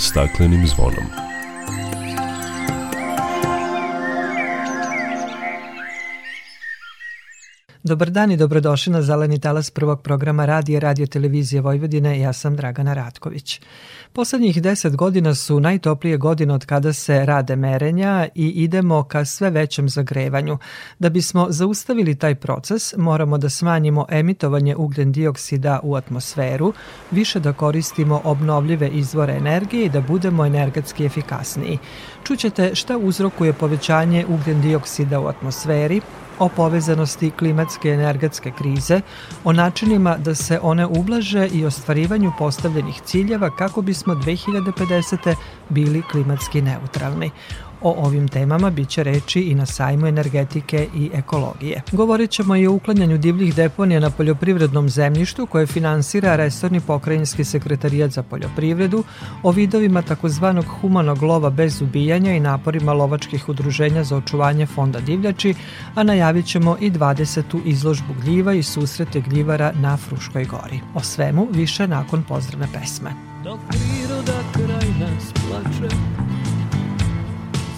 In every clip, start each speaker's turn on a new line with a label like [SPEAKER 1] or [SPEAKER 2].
[SPEAKER 1] staklenim zvonom.
[SPEAKER 2] Dobar dan i dobrodošli na Zeleni talas prvog programa Radije Radio Televizije Vojvodine. Ja sam Dragana Ratković. Poslednjih deset godina su najtoplije godine od kada se rade merenja i idemo ka sve većem zagrevanju. Da bismo zaustavili taj proces, moramo da smanjimo emitovanje ugljen dioksida u atmosferu, više da koristimo obnovljive izvore energije i da budemo energetski efikasniji. Čućete šta uzrokuje povećanje ugljen dioksida u atmosferi, o povezanosti klimatske energetske krize, o načinima da se one ublaže i ostvarivanju postavljenih ciljeva kako bismo 2050. bili klimatski neutralni. O ovim temama biće reči i na sajmu energetike i ekologije. Govorit ćemo i o uklanjanju divljih deponija na poljoprivrednom zemljištu koje finansira Resorni pokrajinski sekretarijat za poljoprivredu, o vidovima takozvanog humanog lova bez ubijanja i naporima lovačkih udruženja za očuvanje fonda divljači, a najavit ćemo i 20. izložbu gljiva i susrete gljivara na Fruškoj gori. O svemu više nakon pozdravne pesme. Dok priroda kraj nas plače,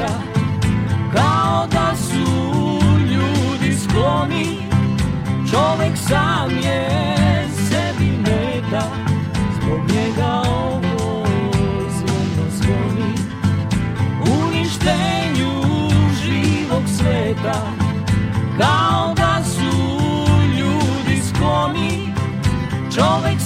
[SPEAKER 2] sveta Kao da su ljudi skloni. Čovek sam je sebi meta Zbog njega ovo zvono zvoni Uništenju živog sveta Kao da su ljudi skloni. Čovek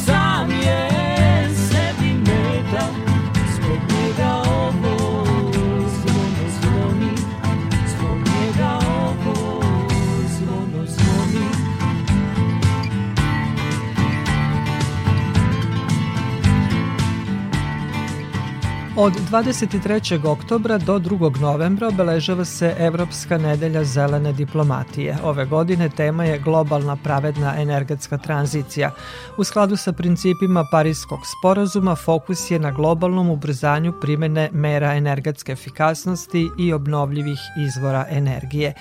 [SPEAKER 2] Od 23. oktobra do 2. novembra obeležava se Evropska nedelja zelene diplomatije. Ove godine tema je globalna pravedna energetska tranzicija. U skladu sa principima Parijskog sporazuma fokus je na globalnom ubrzanju primene mera energetske efikasnosti i obnovljivih izvora energije.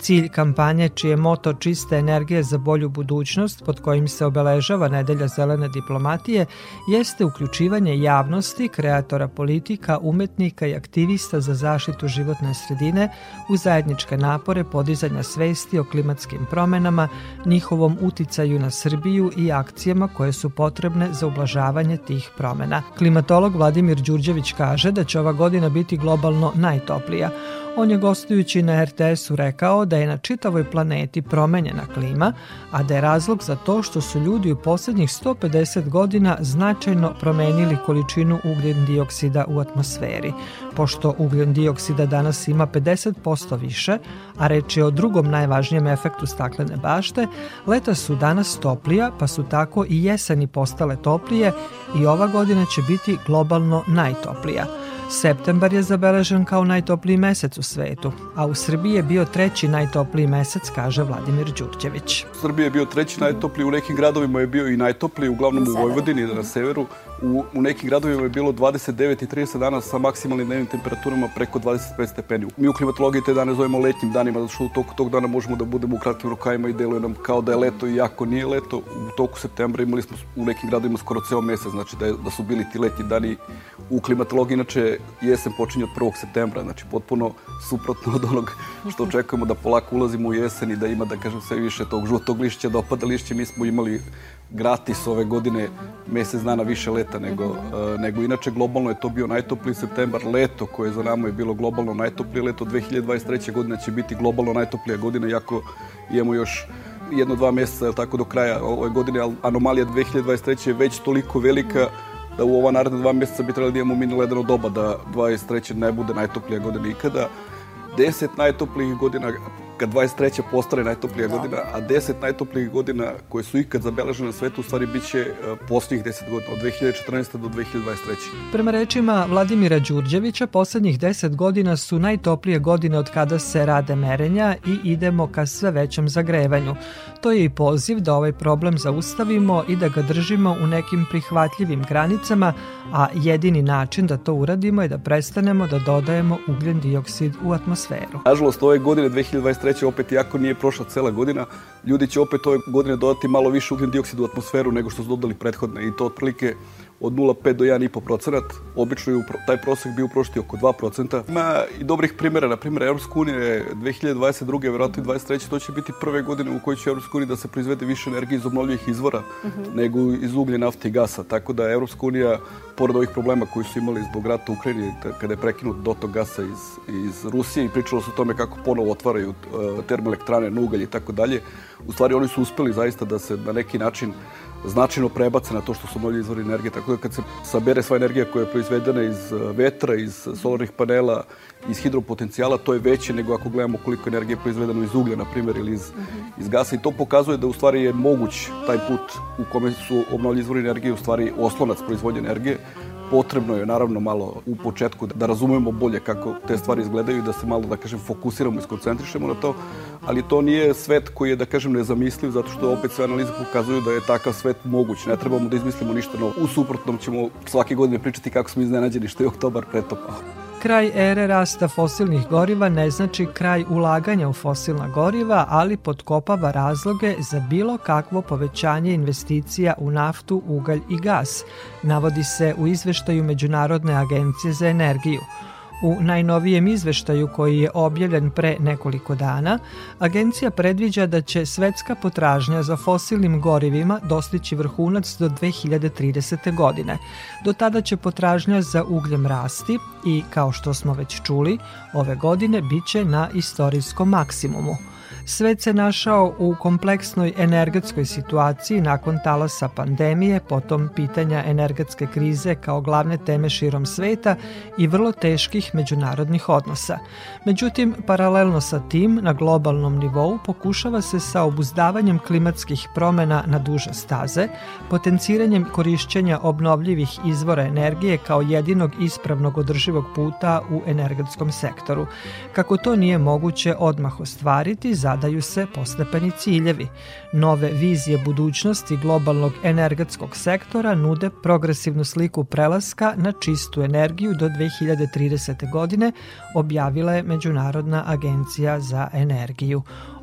[SPEAKER 2] Cilj kampanje, čije moto Čiste energije za bolju budućnost, pod kojim se obeležava Nedelja zelene diplomatije, jeste uključivanje javnosti, kreatora politika, umetnika i aktivista za zaštitu životne sredine u zajedničke napore podizanja svesti o klimatskim promenama, njihovom uticaju na Srbiju i akcijama koje su potrebne za ublažavanje tih promena. Klimatolog Vladimir Đurđević kaže da će ova godina biti globalno najtoplija. On je gostujući na RTS-u rekao da je na čitavoj planeti promenjena klima, a da je razlog za to što su ljudi u poslednjih 150 godina značajno promenili količinu ugljen dioksida u atmosferi. Pošto ugljen dioksida danas ima 50% više, a reč je o drugom najvažnijem efektu staklene bašte, leta su danas toplija, pa su tako i jeseni postale toplije i ova godina će biti globalno najtoplija – Septembar je zabeležen kao najtopliji mesec u svetu, a u Srbiji je bio treći najtopliji mesec, kaže Vladimir Đurđević.
[SPEAKER 3] U Srbiji je bio treći najtopliji, u nekim gradovima je bio i najtopliji, uglavnom u Vojvodini, na severu. U, u nekim gradovima je bilo 29 i 30 dana sa maksimalnim dnevnim temperaturama preko 25 stepeni. Mi u klimatologiji te dane zovemo letnjim danima, zato što u toku tog dana možemo da budemo u kratkim rukajima i deluje nam kao da je leto, iako nije leto. U toku septembra imali smo u nekim gradovima skoro ceo mesec, znači da, je, da su bili ti letnji dani u klimatologiji. Inače, jesen počinje od 1. septembra, znači potpuno suprotno od onog što očekujemo da polako ulazimo u jesen i da ima, da kažem, sve više tog žutog lišća, da opada lišće. Mi smo imali gratis ove godine mesec dana više leta nego, uh, nego inače globalno je to bio najtopliji septembar leto koje za nama je bilo globalno najtoplije leto 2023. godine će biti globalno najtoplija godina iako imamo još jedno dva meseca tako do kraja ove godine anomalija 2023. je već toliko velika da u ova naredna dva meseca bi trebali da imamo mini ledeno doba, da 23. ne bude najtoplija godina ikada. 10 najtoplijih godina kad 23. postane najtoplija da. godina, a 10 najtoplijih godina koje su ikad zabeležene na svetu u stvari bit će uh, posljednjih 10 godina, od 2014. do 2023.
[SPEAKER 2] Prema rečima Vladimira Đurđevića, poslednjih 10 godina su najtoplije godine od kada se rade merenja i idemo ka sve većem zagrevanju. To je i poziv da ovaj problem zaustavimo i da ga držimo u nekim prihvatljivim granicama, a jedini način da to uradimo je da prestanemo da dodajemo ugljen dioksid u atmosferu.
[SPEAKER 3] Nažalost, ove godine 2023. opet jako nije prošla cela godina, ljudi će opet ove godine dodati malo više ugljen dioksid u atmosferu nego što su dodali prethodne i to otprilike od 0,5 do 1,5 procenat. Obično je taj prosek bio u prošlosti oko 2 procenta. Ima i dobrih primjera. Na primjer, Evropska unija je 2022. verovatno i 23. to će biti prve godine u kojoj će Evropska unija da se proizvede više energije iz obnovljivih izvora mhm. nego iz uglje, nafte i gasa. Tako da Evropska unija, pored ovih problema koji su imali zbog rata u Ukrajini, kada je prekinut dotok gasa iz, iz Rusije i pričalo se o tome kako ponovo otvaraju uh, termoelektrane na ugalj i tako dalje, u stvari oni su uspeli zaista da se na neki način značajno prebace na to što su obnovljivi izvori energije. Tako da kad se sabere sva energija koja je proizvedena iz e, vetra, iz solarnih panela, iz hidropotencijala, to je veće nego ako gledamo koliko energije je proizvedeno iz uglja, na primjer, ili iz, iz gasa. I to pokazuje da u stvari je moguć taj put u kome su obnovljivi izvori energije u stvari oslonac proizvodnje energije potrebno je naravno malo u početku da razumemo bolje kako te stvari izgledaju i da se malo, da kažem, fokusiramo i skoncentrišemo na to, ali to nije svet koji je, da kažem, nezamisliv, zato što opet sve analize pokazuju da je takav svet moguć. Ne trebamo da izmislimo ništa novo. U suprotnom ćemo svake godine pričati kako smo iznenađeni što je oktobar pretopao.
[SPEAKER 2] Kraj ere rasta fosilnih goriva ne znači kraj ulaganja u fosilna goriva, ali potkopava razloge za bilo kakvo povećanje investicija u naftu, ugalj i gas, navodi se u izveštaju Međunarodne agencije za energiju – U najnovijem izveštaju koji je objavljen pre nekoliko dana, agencija predviđa da će svetska potražnja za fosilnim gorivima dostići vrhunac do 2030. godine. Do tada će potražnja za ugljem rasti i, kao što smo već čuli, ove godine biće na istorijskom maksimumu – Svet se našao u kompleksnoj energetskoj situaciji nakon talasa pandemije, potom pitanja energetske krize kao glavne teme širom sveta i vrlo teških međunarodnih odnosa. Međutim, paralelno sa tim, na globalnom nivou pokušava se sa obuzdavanjem klimatskih promena na duže staze, potenciranjem korišćenja obnovljivih izvora energije kao jedinog ispravnog održivog puta u energetskom sektoru. Kako to nije moguće odmah ostvariti, zadaju se postepeni ciljevi. Nove vizije budućnosti globalnog energetskog sektora nude progresivnu sliku prelaska na čistu energiju do 2030. godine, objavila je Međunarodna agencija za energiju.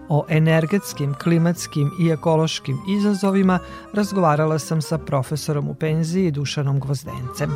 [SPEAKER 2] O energetskim, klimatskim i ekološkim izazovima razgovarala sam sa profesorom u penziji Dušanom Gvozdencem.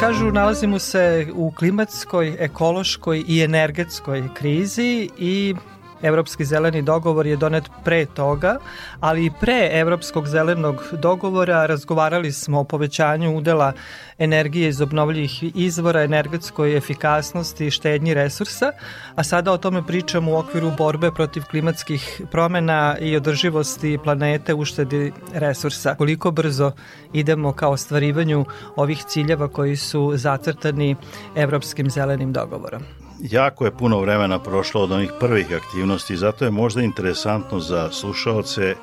[SPEAKER 2] Kažu, nalazimo se u klimatskoj, ekološkoj i energetskoj krizi i Evropski zeleni dogovor je donet pre toga, ali i pre Evropskog zelenog dogovora razgovarali smo o povećanju udela energije iz obnovljivih izvora, energetskoj efikasnosti i štednji resursa, a sada o tome pričamo u okviru borbe protiv klimatskih promena i održivosti planete uštedi resursa. Koliko brzo idemo ka ostvarivanju ovih ciljeva koji su zacrtani Evropskim zelenim dogovorom?
[SPEAKER 1] Jako je puno vremena prošlo od onih prvih aktivnosti, zato je možda interesantno za slušalce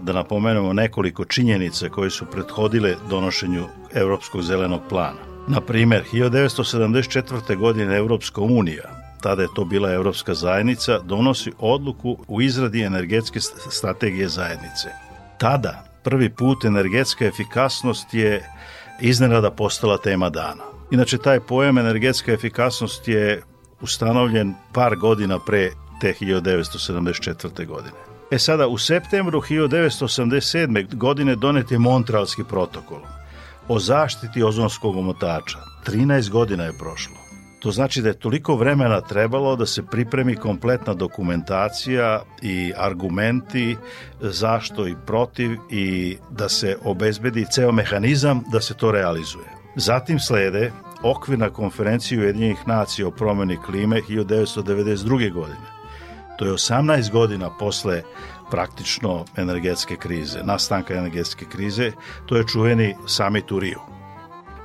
[SPEAKER 1] da napomenemo nekoliko činjenica koje su prethodile donošenju Evropskog zelenog plana. Na primer, 1974. godine Evropska unija, tada je to bila Evropska zajednica, donosi odluku u izradi energetske strategije zajednice. Tada, prvi put energetska efikasnost je iznenada postala tema dana. Inače, taj pojam energetska efikasnost je ustanovljen par godina pre te 1974. godine. E sada, u septembru 1987. godine donet je Montrealski protokol o zaštiti ozonskog omotača. 13 godina je prošlo. To znači da je toliko vremena trebalo da se pripremi kompletna dokumentacija i argumenti zašto i protiv i da se obezbedi ceo mehanizam da se to realizuje. Zatim slede okvirna konferencija Ujedinjenih nacija o promeni klime 1992. godine. To je 18 godina posle praktično energetske krize, nastanka energetske krize, to je čuveni summit u Riju.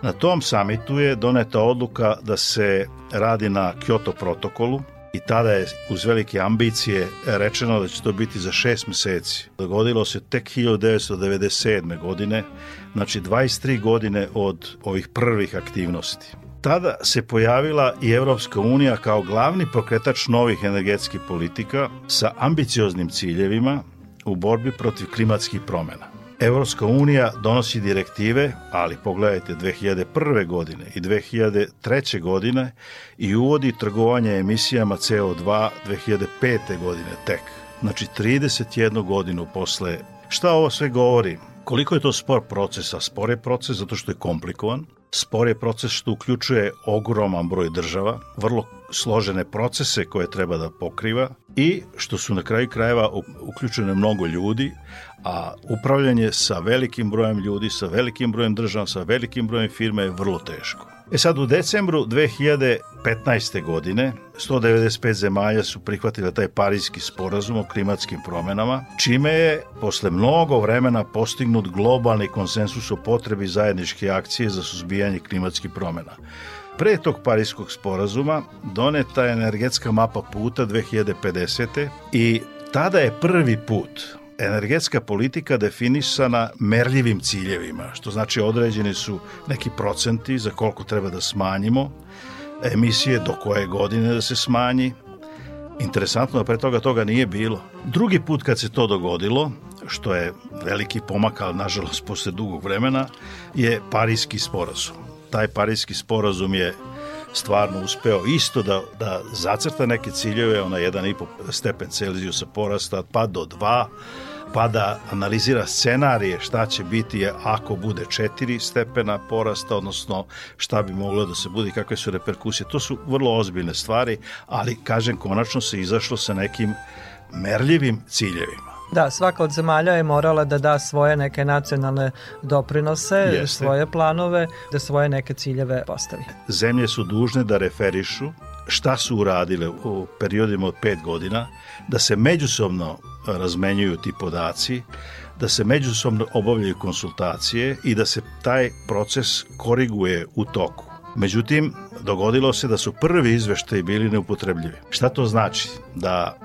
[SPEAKER 1] Na tom samitu je doneta odluka da se radi na Kyoto protokolu i tada je uz velike ambicije rečeno da će to biti za šest meseci. Dogodilo se tek 1997. godine, znači 23 godine od ovih prvih aktivnosti. Tada se pojavila i Evropska unija kao glavni pokretač novih energetskih politika sa ambicioznim ciljevima u borbi protiv klimatskih promena. Evropska unija donosi direktive, ali pogledajte 2001. godine i 2003. godine i uvodi trgovanje emisijama CO2 2005. godine tek. Znači 31 godinu posle. Šta ovo sve govori? Koliko je to spor procesa? Spor je proces zato što je komplikovan, spor je proces što uključuje ogroman broj država, vrlo složene procese koje treba da pokriva i što su na kraju krajeva uključene mnogo ljudi, a upravljanje sa velikim brojem ljudi, sa velikim brojem država, sa velikim brojem firme je vrlo teško. E sad u decembru 2015. godine 195 zemalja su prihvatile taj parijski sporazum o klimatskim promenama, čime je posle mnogo vremena postignut globalni konsensus o potrebi zajedničke akcije za suzbijanje klimatskih promena. Pre tog parijskog sporazuma doneta je energetska mapa puta 2050. i tada je prvi put energetska politika definisana merljivim ciljevima, što znači određeni su neki procenti za koliko treba da smanjimo emisije, do koje godine da se smanji. Interesantno pre toga toga nije bilo. Drugi put kad se to dogodilo, što je veliki pomak, ali nažalost posle dugog vremena, je Parijski sporazum. Taj Parijski sporazum je stvarno uspeo isto da, da zacrta neke ciljeve, ona 1,5 stepen Celzijusa porasta, pa do 2, pa da analizira scenarije šta će biti ako bude 4 stepena porasta, odnosno šta bi moglo da se bude kakve su reperkusije. To su vrlo ozbiljne stvari, ali kažem konačno se izašlo sa nekim merljivim ciljevima.
[SPEAKER 2] Da, svaka od zemalja je morala da da svoje neke nacionalne doprinose, Jeste. svoje planove, da svoje neke ciljeve postavi.
[SPEAKER 1] Zemlje su dužne da referišu šta su uradile u periodima od pet godina, da se međusobno razmenjuju ti podaci, da se međusobno obavljaju konsultacije i da se taj proces koriguje u toku. Međutim, dogodilo se da su prvi izveštaji bili neupotrebljivi. Šta to znači? Da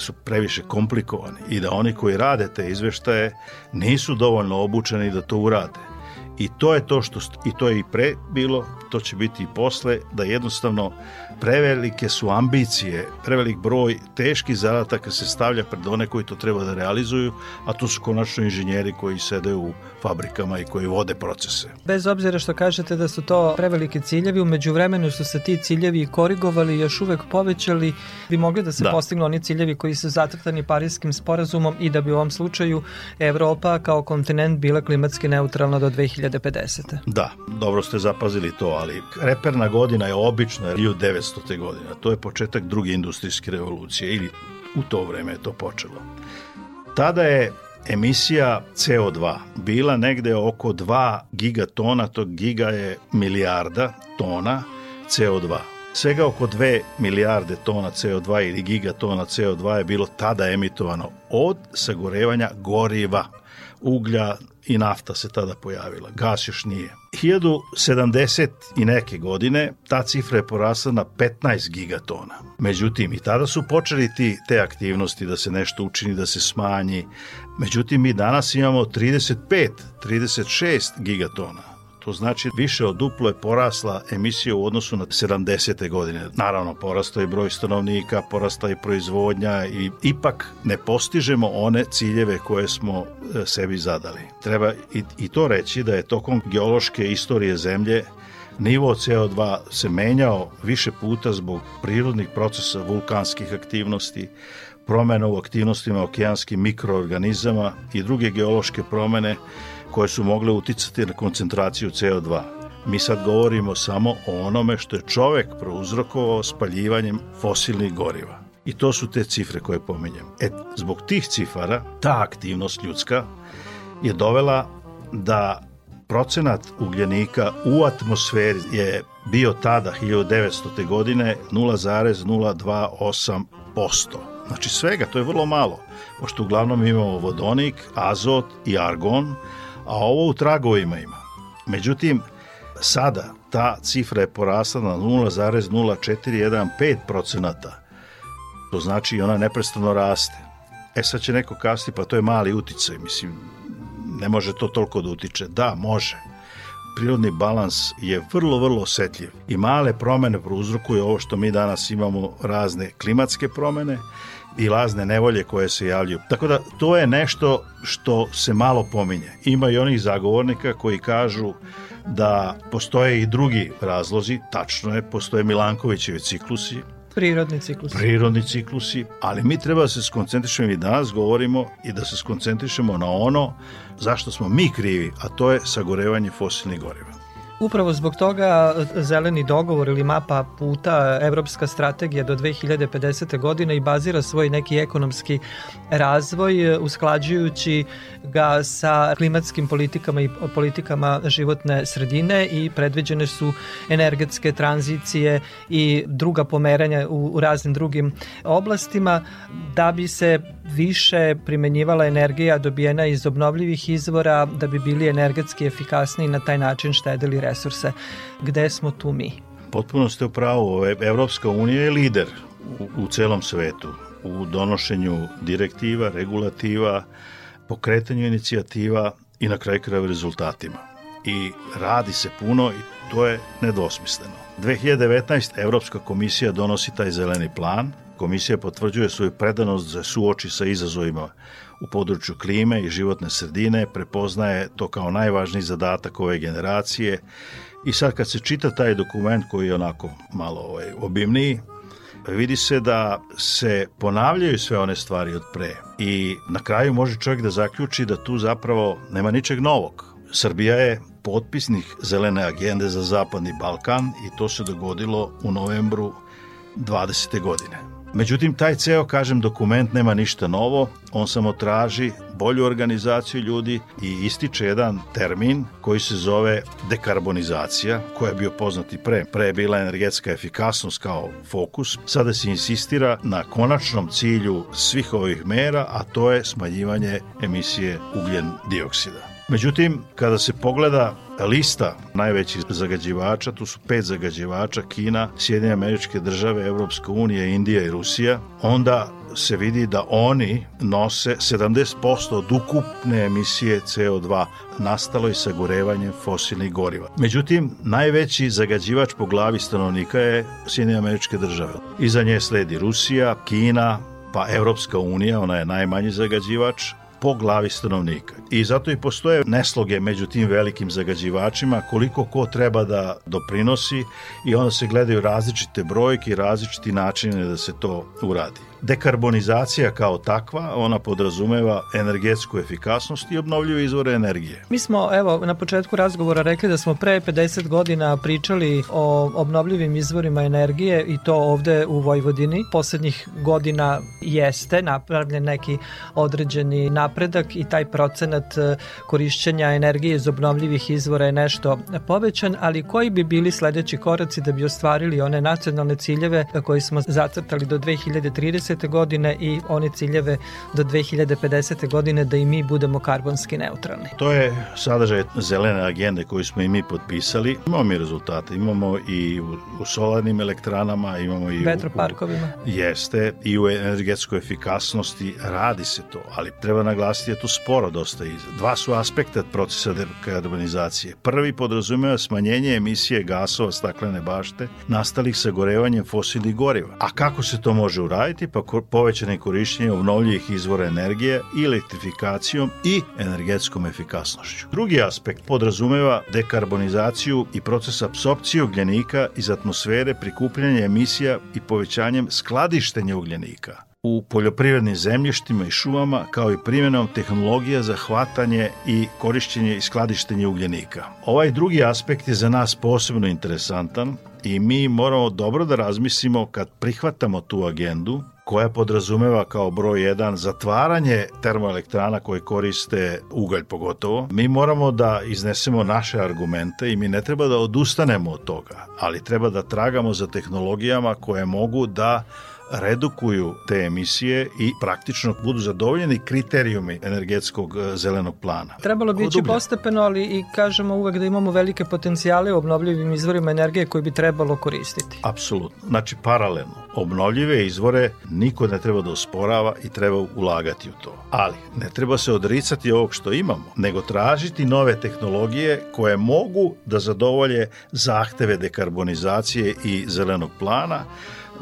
[SPEAKER 1] su previše komplikovani i da oni koji rade te izveštaje nisu dovoljno obučeni da to urade. I to je to što i to je i pre bilo, to će biti i posle da jednostavno prevelike su ambicije, prevelik broj teških zadataka se stavlja pred one koji to treba da realizuju, a to su konačno inženjeri koji sede u fabrikama i koji vode procese.
[SPEAKER 2] Bez obzira što kažete da su to prevelike ciljevi, umeđu vremenu su se ti ciljevi korigovali i još uvek povećali, bi mogli da se da. postignu oni ciljevi koji su zatrtani Parijskim sporazumom i da bi u ovom slučaju Evropa kao kontinent bila klimatski neutralna do 2050.
[SPEAKER 1] Da, dobro ste zapazili to, ali reperna godina je obično 1900. godina. To je početak druge industrijske revolucije ili u to vreme je to počelo. Tada je emisija CO2 bila negde oko 2 gigatona, to giga je milijarda tona CO2. Svega oko 2 milijarde tona CO2 ili gigatona CO2 je bilo tada emitovano od sagorevanja goriva, uglja, i nafta se tada pojavila, gas još nije. 1070 i neke godine ta cifra je porasla na 15 gigatona. Međutim, i tada su počeli ti, te aktivnosti da se nešto učini, da se smanji. Međutim, mi danas imamo 35, 36 gigatona. To znači više od duplo je porasla emisija u odnosu na 70. godine. Naravno, porastao je broj stanovnika, porasta je proizvodnja i ipak ne postižemo one ciljeve koje smo e, sebi zadali. Treba i, i to reći da je tokom geološke istorije zemlje nivo CO2 se menjao više puta zbog prirodnih procesa vulkanskih aktivnosti, promena u aktivnostima okeanskih mikroorganizama i druge geološke promene koje su mogle uticati na koncentraciju CO2. Mi sad govorimo samo o onome što je čovek prouzrokovao spaljivanjem fosilnih goriva. I to su te cifre koje pominjem. E, zbog tih cifara, ta aktivnost ljudska je dovela da procenat ugljenika u atmosferi je bio tada 1900. godine 0,028%. Znači svega, to je vrlo malo, pošto uglavnom imamo vodonik, azot i argon, a ovo u tragovima ima. Međutim, Sada ta cifra je porasla na 0,0415%. To znači ona neprestano raste. E sad će neko kasti, pa to je mali uticaj, mislim, ne može to toliko da utiče. Da, može. Prirodni balans je vrlo, vrlo osetljiv i male promene prouzrokuju ovo što mi danas imamo razne klimatske promene i lazne nevolje koje se javljaju. Tako da to je nešto što se malo pominje. Ima i onih zagovornika koji kažu da postoje i drugi razlozi, tačno je, postoje Milankovićevi ciklusi,
[SPEAKER 2] Prirodni ciklusi.
[SPEAKER 1] Prirodni ciklusi, ali mi treba da se skoncentrišemo i danas govorimo i da se skoncentrišemo na ono zašto smo mi krivi, a to je sagorevanje fosilnih goriva.
[SPEAKER 2] Upravo zbog toga zeleni dogovor ili mapa puta Evropska strategija do 2050. godine i bazira svoj neki ekonomski razvoj e, usklađujući ga sa klimatskim politikama i politikama životne sredine i predviđene su energetske tranzicije i druga pomeranja u raznim drugim oblastima da bi se više primenjivala energija dobijena iz obnovljivih izvora da bi bili energetski efikasni i na taj način štedili resurse. Gde smo tu mi?
[SPEAKER 1] Potpuno ste u pravu. Evropska unija je lider u, u celom svetu u donošenju direktiva, regulativa, pokretanju inicijativa i na kraju kraju rezultatima. I radi se puno i to je nedvosmisleno. 2019. Evropska komisija donosi taj zeleni plan. Komisija potvrđuje svoju predanost za suoči sa izazovima u području klime i životne sredine, prepoznaje to kao najvažniji zadatak ove generacije i sad kad se čita taj dokument koji je onako malo ovaj, obimniji, vidi se da se ponavljaju sve one stvari od pre i na kraju može čovjek da zaključi da tu zapravo nema ničeg novog. Srbija je potpisnik zelene agende za Zapadni Balkan i to se dogodilo u novembru 20. godine. Međutim, taj ceo, kažem, dokument nema ništa novo, on samo traži bolju organizaciju ljudi i ističe jedan termin koji se zove dekarbonizacija, koja je bio poznati pre. Pre je bila energetska efikasnost kao fokus, sada se insistira na konačnom cilju svih ovih mera, a to je smanjivanje emisije ugljen dioksida. Međutim, kada se pogleda lista najvećih zagađivača, tu su pet zagađivača, Kina, Sjedinje američke države, Evropska unija, Indija i Rusija, onda se vidi da oni nose 70% od ukupne emisije CO2 nastalo i sagorevanjem fosilnih goriva. Međutim, najveći zagađivač po glavi stanovnika je Sjedinje američke države. Iza nje sledi Rusija, Kina, pa Evropska unija, ona je najmanji zagađivač, po glavi stanovnika. I zato i postoje nesloge među tim velikim zagađivačima koliko ko treba da doprinosi i onda se gledaju različite brojke i različiti načine da se to uradi. Dekarbonizacija kao takva, ona podrazumeva energetsku efikasnost i obnovljive izvore energije.
[SPEAKER 2] Mi smo, evo, na početku razgovora rekli da smo pre 50 godina pričali o obnovljivim izvorima energije i to ovde u Vojvodini. Poslednjih godina jeste napravljen neki određeni napredak i taj procenat e, korišćenja energije iz obnovljivih izvora je nešto povećan, ali koji bi bili sledeći koraci da bi ostvarili one nacionalne ciljeve koje smo zacrtali do 2030 2030. godine i one ciljeve do 2050. godine da i mi budemo karbonski neutralni.
[SPEAKER 1] To je sadržaj zelene agende koju smo i mi potpisali. Imamo mi rezultate, imamo i u, solarnim elektranama, imamo i
[SPEAKER 2] vetroparkovima.
[SPEAKER 1] U, jeste, i u energetskoj efikasnosti radi se to, ali treba naglasiti da to sporo dosta iza. Dva su aspekta procesa dekarbonizacije. Prvi podrazumeva smanjenje emisije gasova staklene bašte nastalih sagorevanjem fosilnih goriva. A kako se to može uraditi? Pa povećane korišćenje obnovljivih izvora energije i elektrifikacijom i energetskom efikasnošću. Drugi aspekt podrazumeva dekarbonizaciju i proces apsorpcije ugljenika iz atmosfere, prikupljanje emisija i povećanjem skladištenja ugljenika u poljoprivrednim zemljištima i šumama, kao i primjenom tehnologija za hvatanje i korišćenje i skladištenje ugljenika. Ovaj drugi aspekt je za nas posebno interesantan i mi moramo dobro da razmislimo kad prihvatamo tu agendu koja podrazumeva kao broj 1 zatvaranje termoelektrana koje koriste ugalj pogotovo. Mi moramo da iznesemo naše argumente i mi ne treba da odustanemo od toga, ali treba da tragamo za tehnologijama koje mogu da redukuju te emisije i praktično budu zadovoljeni kriterijumi energetskog e, zelenog plana.
[SPEAKER 2] Trebalo bi ići postepeno, ali i kažemo uvek da imamo velike potencijale u obnovljivim izvorima energije koje bi trebalo koristiti.
[SPEAKER 1] Apsolutno. Znači, paralelno. Obnovljive izvore niko ne treba da osporava i treba ulagati u to. Ali ne treba se odricati ovog što imamo, nego tražiti nove tehnologije koje mogu da zadovolje zahteve dekarbonizacije i zelenog plana,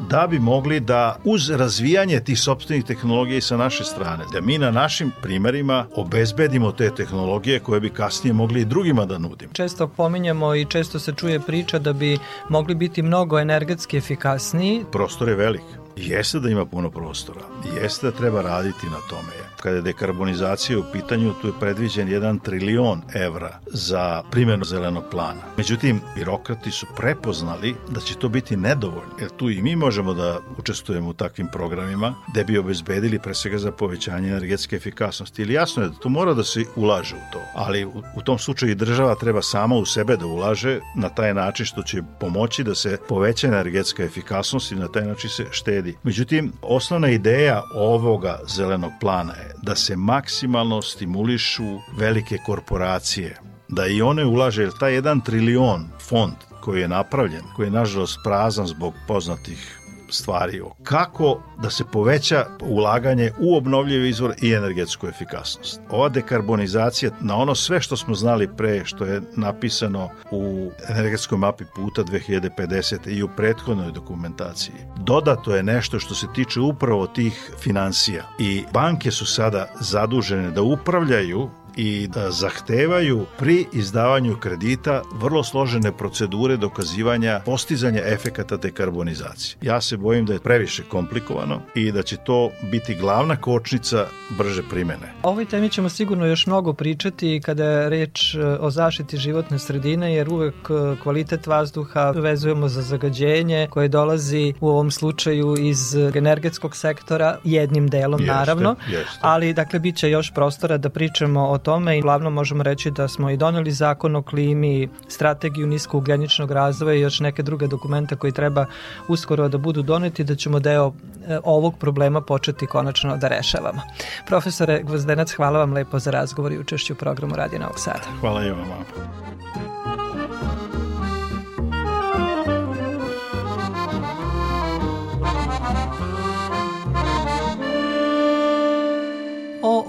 [SPEAKER 1] da bi mogli da uz razvijanje tih sobstvenih tehnologija i sa naše strane, da mi na našim primerima obezbedimo te tehnologije koje bi kasnije mogli i drugima da nudimo.
[SPEAKER 2] Često pominjamo i često se čuje priča da bi mogli biti mnogo energetski efikasniji.
[SPEAKER 1] Prostor je velik. Jeste da ima puno prostora, jeste da treba raditi na tome. Kada je dekarbonizacija u pitanju, tu je predviđen 1 trilion evra za primjenu zelenog plana. Međutim, birokrati su prepoznali da će to biti nedovoljno, jer tu i mi možemo da učestvujemo u takvim programima da bi obezbedili pre svega za povećanje energetske efikasnosti. Ili jasno je da to mora da se ulaže u to, ali u, u tom slučaju i država treba sama u sebe da ulaže na taj način što će pomoći da se poveća energetska efikasnost i na taj način se štedi. Međutim, osnovna ideja ovoga zelenog plana je da se maksimalno stimulišu velike korporacije, da i one ulaže, jer taj jedan trilion fond koji je napravljen, koji je nažalost prazan zbog poznatih stvari o kako da se poveća ulaganje u obnovljive izvor i energetsku efikasnost. Ova dekarbonizacija na ono sve što smo znali pre što je napisano u energetskoj mapi puta 2050. i u prethodnoj dokumentaciji. Dodato je nešto što se tiče upravo tih financija i banke su sada zadužene da upravljaju i da zahtevaju pri izdavanju kredita vrlo složene procedure dokazivanja postizanja efekata dekarbonizacije. Ja se bojim da je previše komplikovano i da će to biti glavna kočnica brže primene.
[SPEAKER 2] O ovoj temi ćemo sigurno još mnogo pričati kada je reč e, o zaštiti životne sredine, jer uvek e, kvalitet vazduha vezujemo za zagađenje koje dolazi u ovom slučaju iz energetskog sektora, jednim delom jeste, naravno, jeste. ali dakle bit će još prostora da pričamo o tome i glavno možemo reći da smo i doneli zakon o klimi, strategiju niskougljeničnog razvoja i još neke druge dokumente koji treba uskoro da budu doneti da ćemo deo e, ovog problema početi konačno da rešavamo. Profesore Gvozdenac, hvala vam lepo za razgovor i učešću u programu Radio Novog Sada.
[SPEAKER 1] Hvala i vama.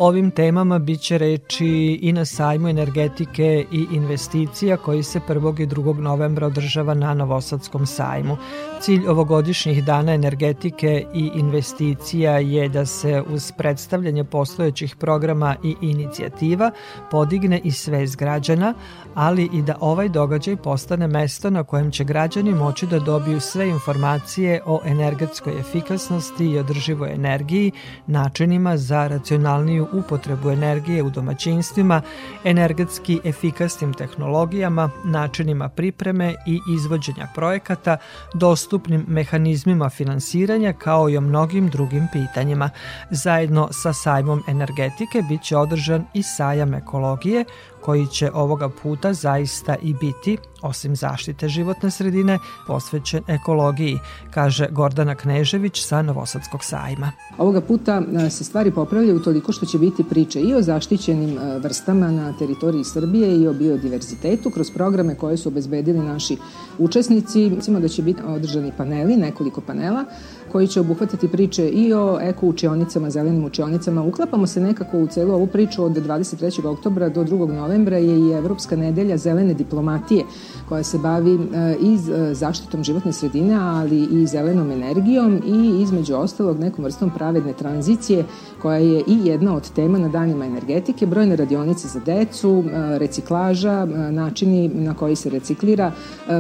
[SPEAKER 2] Ovim temama biće reči i na sajmu energetike i investicija koji se 1. i 2. novembra održava na Novosadskom sajmu. Cilj ovogodišnjih dana energetike i investicija je da se uz predstavljanje postojećih programa i inicijativa podigne i svest građana, ali i da ovaj događaj postane mesto na kojem će građani moći da dobiju sve informacije o energetskoj efikasnosti i održivoj energiji, načinima za racionalniju upotrebu energije u domaćinstvima, energetski efikasnim tehnologijama, načinima pripreme i izvođenja projekata, dostupnim mehanizmima finansiranja kao i o mnogim drugim pitanjima. Zajedno sa sajmom energetike biće održan i sajam ekologije koji će ovoga puta zaista i biti, osim zaštite životne sredine, posvećen ekologiji, kaže Gordana Knežević sa Novosadskog sajma.
[SPEAKER 4] Ovoga puta e, se stvari popravljaju toliko što će biti priče i o zaštićenim e, vrstama na teritoriji Srbije i o biodiverzitetu kroz programe koje su obezbedili naši učesnici. Mislimo da će biti održani paneli, nekoliko panela, koji će obuhvatati priče i o eko učionicama, zelenim učionicama. Uklapamo se nekako u celu ovu priču od 23. oktobra do 2. novembra je i Evropska nedelja zelene diplomatije koja se bavi e, i e, zaštitom životne sredine, ali i zelenom energijom i između ostalog nekom vrstom pravedne tranzicije koja je i jedna od tema na danima energetike, brojne radionice za decu, e, reciklaža, načini na koji se reciklira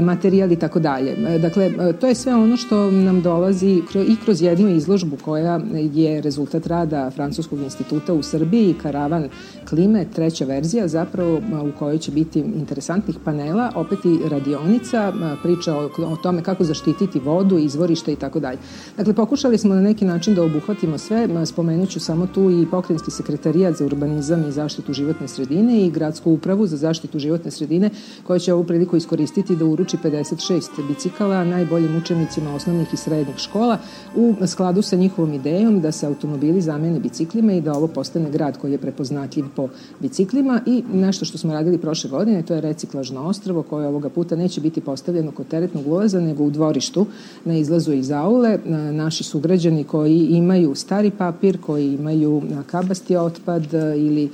[SPEAKER 4] materijal i tako dalje. Dakle, to je sve ono što nam dolazi i kroz jednu izložbu koja je rezultat rada Francuskog instituta u Srbiji, Karavan klime, treća verzija zapravo u kojoj će biti interesantnih panela, opet i radionica, priča o, o tome kako zaštititi vodu, izvorište i tako dalje. Dakle, pokušali smo na neki način da obuhvatimo sve, spomenuću samo tu i pokrenjski sekretarijat za urbanizam i zaštitu životne sredine i gradsku upravu za zaštitu životne sredine koja će ovu priliku iskoristiti da uruči 56 bicikala najboljim učenicima osnovnih i srednjih škola
[SPEAKER 5] u skladu sa njihovom idejom da se automobili zamene biciklima i da ovo postane grad koji je prepoznatljiv po biciklima i nešto što smo radili prošle godine, to je reciklažno ostravo koje ovoga puta neće biti postavljeno kod teretnog ulaza, nego u dvorištu na izlazu iz aule. Naši sugrađani koji imaju stari papir, koji imaju kabasti otpad ili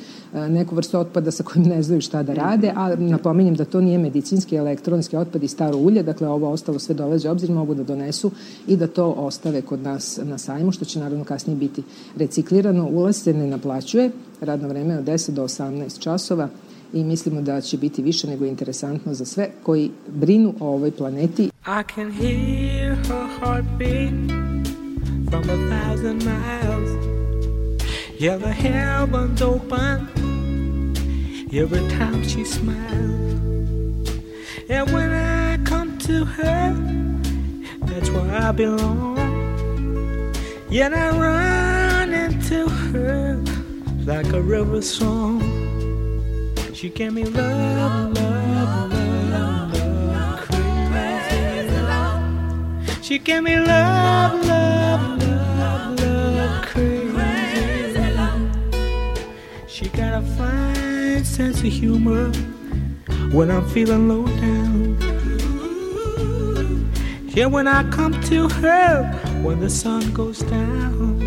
[SPEAKER 5] neku vrstu otpada sa kojim ne znaju šta da rade, a napominjem da to nije medicinski, elektronski otpad i staro ulje, dakle ovo ostalo sve dolaze obzir, mogu da donesu i da to ostave kod nas na sajmu, što će naravno kasnije biti reciklirano. Ulaz se ne naplaćuje, radno vreme od 10 do 18 časova i mislimo da će biti više nego interesantno za sve koji brinu o ovoj planeti. I can hear her heartbeat from a thousand miles Yeah, the heavens open every time she smiles And when I come to her, that's where I belong Yet I run into her like a river song. She gave me love, love, love, love, crazy. She gave me love, love, love, got a fine sense of humor when I'm feeling low down. Yeah, when I come to her when the sun goes down.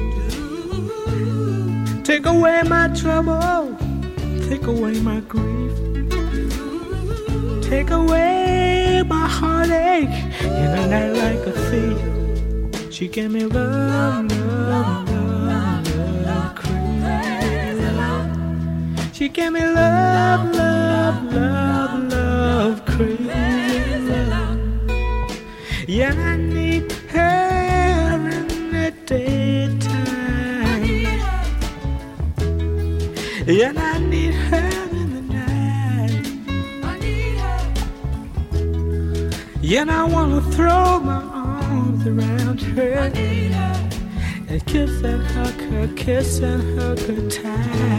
[SPEAKER 5] Take away my trouble, take away my grief, take away my heartache in a night like a thief. She gave me love, love, She gave me love, love, love, love, crazy. Yeah, I need her in the daytime. Yeah, I need her in the night. Yeah, I wanna throw my arms around her and kiss and hug her, kiss and hug her tight.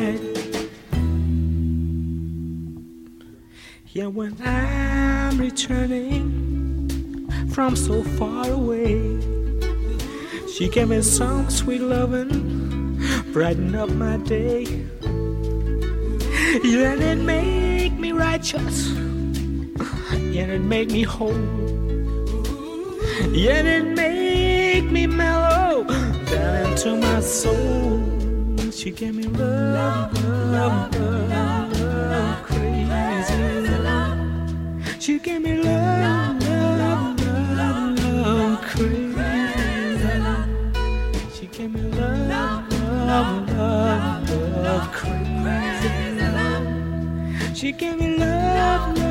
[SPEAKER 5] When I'm returning from so far away. She gave me some sweet loving, brighten up my day. Yeah, and it make me righteous, yeah, and it make me whole. Yeah, and it make me mellow down into my soul. She gave me love, She gave me love, love,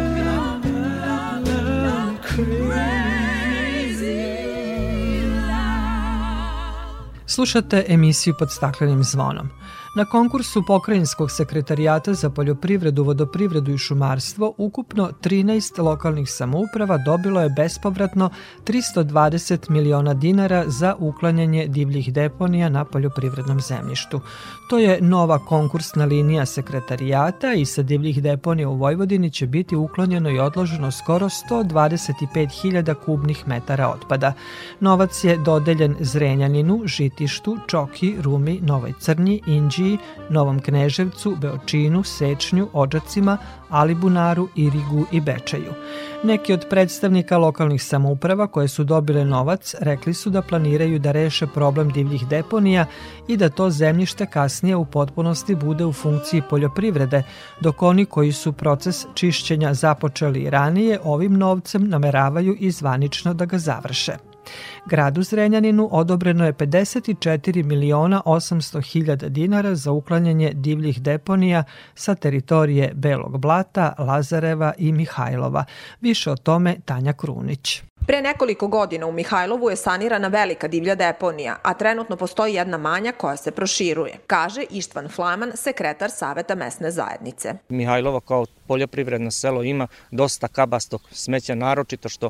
[SPEAKER 2] Slušate emisiju pod staklenim zvonom. Na konkursu Pokrajinskog sekretarijata za poljoprivredu, vodoprivredu i šumarstvo ukupno 13 lokalnih samouprava dobilo je bespovratno 320 miliona dinara za uklanjanje divljih deponija na poljoprivrednom zemljištu. To je nova konkursna linija sekretarijata i sa divljih deponija u Vojvodini će biti uklonjeno i odloženo skoro 125.000 kubnih metara otpada. Novac je dodeljen Zrenjaninu, Žitištu, Čoki, Rumi, Novoj Crnji, Inđi, Inđiji, Novom Kneževcu, Beočinu, Sečnju, Ođacima, Alibunaru, Irigu i Bečaju. Neki od predstavnika lokalnih samouprava koje su dobile novac rekli su da planiraju da reše problem divljih deponija i da to zemljište kasnije u potpunosti bude u funkciji poljoprivrede, dok oni koji su proces čišćenja započeli ranije ovim novcem nameravaju i zvanično da ga završe. Gradu Zrenjaninu odobreno je 54 miliona 800 hiljada dinara za uklanjanje divljih deponija sa teritorije Belog Blata, Lazareva i Mihajlova. Više o tome Tanja Krunić.
[SPEAKER 6] Pre nekoliko godina u Mihajlovu je sanirana velika divlja deponija, a trenutno postoji jedna manja koja se proširuje, kaže Ištvan Flaman, sekretar Saveta mesne zajednice.
[SPEAKER 7] Mihajlova kao poljoprivredno selo ima dosta kabastog smeća, naročito što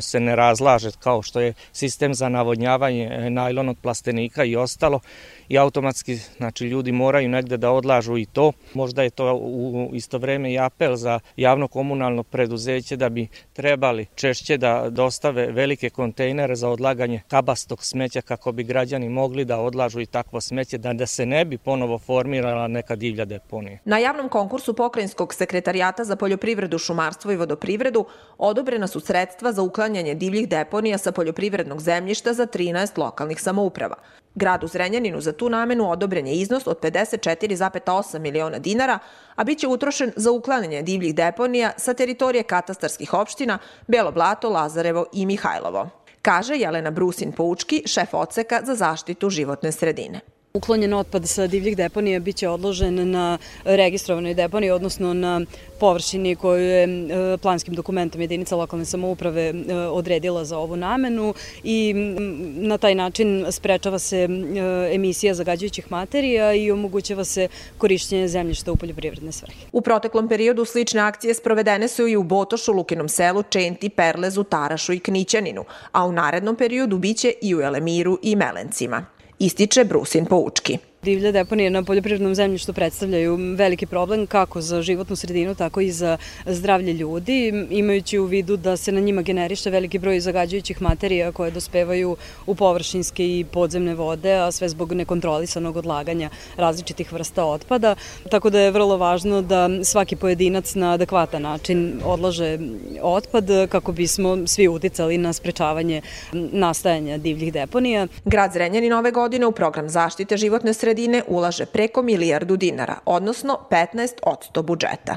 [SPEAKER 7] se ne razlaže kao što je sistem za navodnjavanje najlonog plastenika i ostalo i automatski znači ljudi moraju negde da odlažu i to. Možda je to u isto vreme i apel za javno komunalno preduzeće da bi trebali češće da dostave velike kontejnere za odlaganje kabastog smeća kako bi građani mogli da odlažu i takvo smeće da, da se ne bi ponovo formirala neka divlja deponija.
[SPEAKER 6] Na javnom konkursu Pokrajinskog sekretarijata za poljoprivredu, šumarstvo i vodoprivredu odobrena su sredstva za uklanjanje divljih deponija sa poljoprivrednog zemljišta za 13 lokalnih samouprava. Gradu Zrenjaninu za tu namenu odobren je iznos od 54,8 miliona dinara, a bit će utrošen za uklanjanje divljih deponija sa teritorije katastarskih opština Belo Blato, Lazarevo i Mihajlovo. Kaže Jelena Brusin-Poučki, šef odseka za zaštitu životne sredine.
[SPEAKER 8] Uklonjen otpad sa divljih deponija biće odložen na registrovanoj deponiji, odnosno na površini koju je e, planskim dokumentom jedinica lokalne samouprave e, odredila za ovu namenu i na taj način sprečava se e, emisija zagađujućih materija i omogućava se korišćenje zemljišta u poljoprivredne svrhe.
[SPEAKER 6] U proteklom periodu slične akcije sprovedene su i u Botošu, Lukinom selu, Čenti, Perlezu, Tarašu i Knićaninu, a u narednom periodu biće i u Elemiru i Melencima ističe Brusin Poučki.
[SPEAKER 8] Divlje deponije na poljoprivrednom zemljištu predstavljaju veliki problem kako za životnu sredinu, tako i za zdravlje ljudi, imajući u vidu da se na njima generiše veliki broj zagađujućih materija koje dospevaju u površinske i podzemne vode, a sve zbog nekontrolisanog odlaganja različitih vrsta otpada. Tako da je vrlo važno da svaki pojedinac na adekvatan način odlaže otpad kako bismo svi uticali na sprečavanje nastajanja divljih deponija.
[SPEAKER 6] Grad Zrenjanin ove godine u program zaštite životne sredine sredine ulaže preko milijardu dinara, odnosno 15 od budžeta.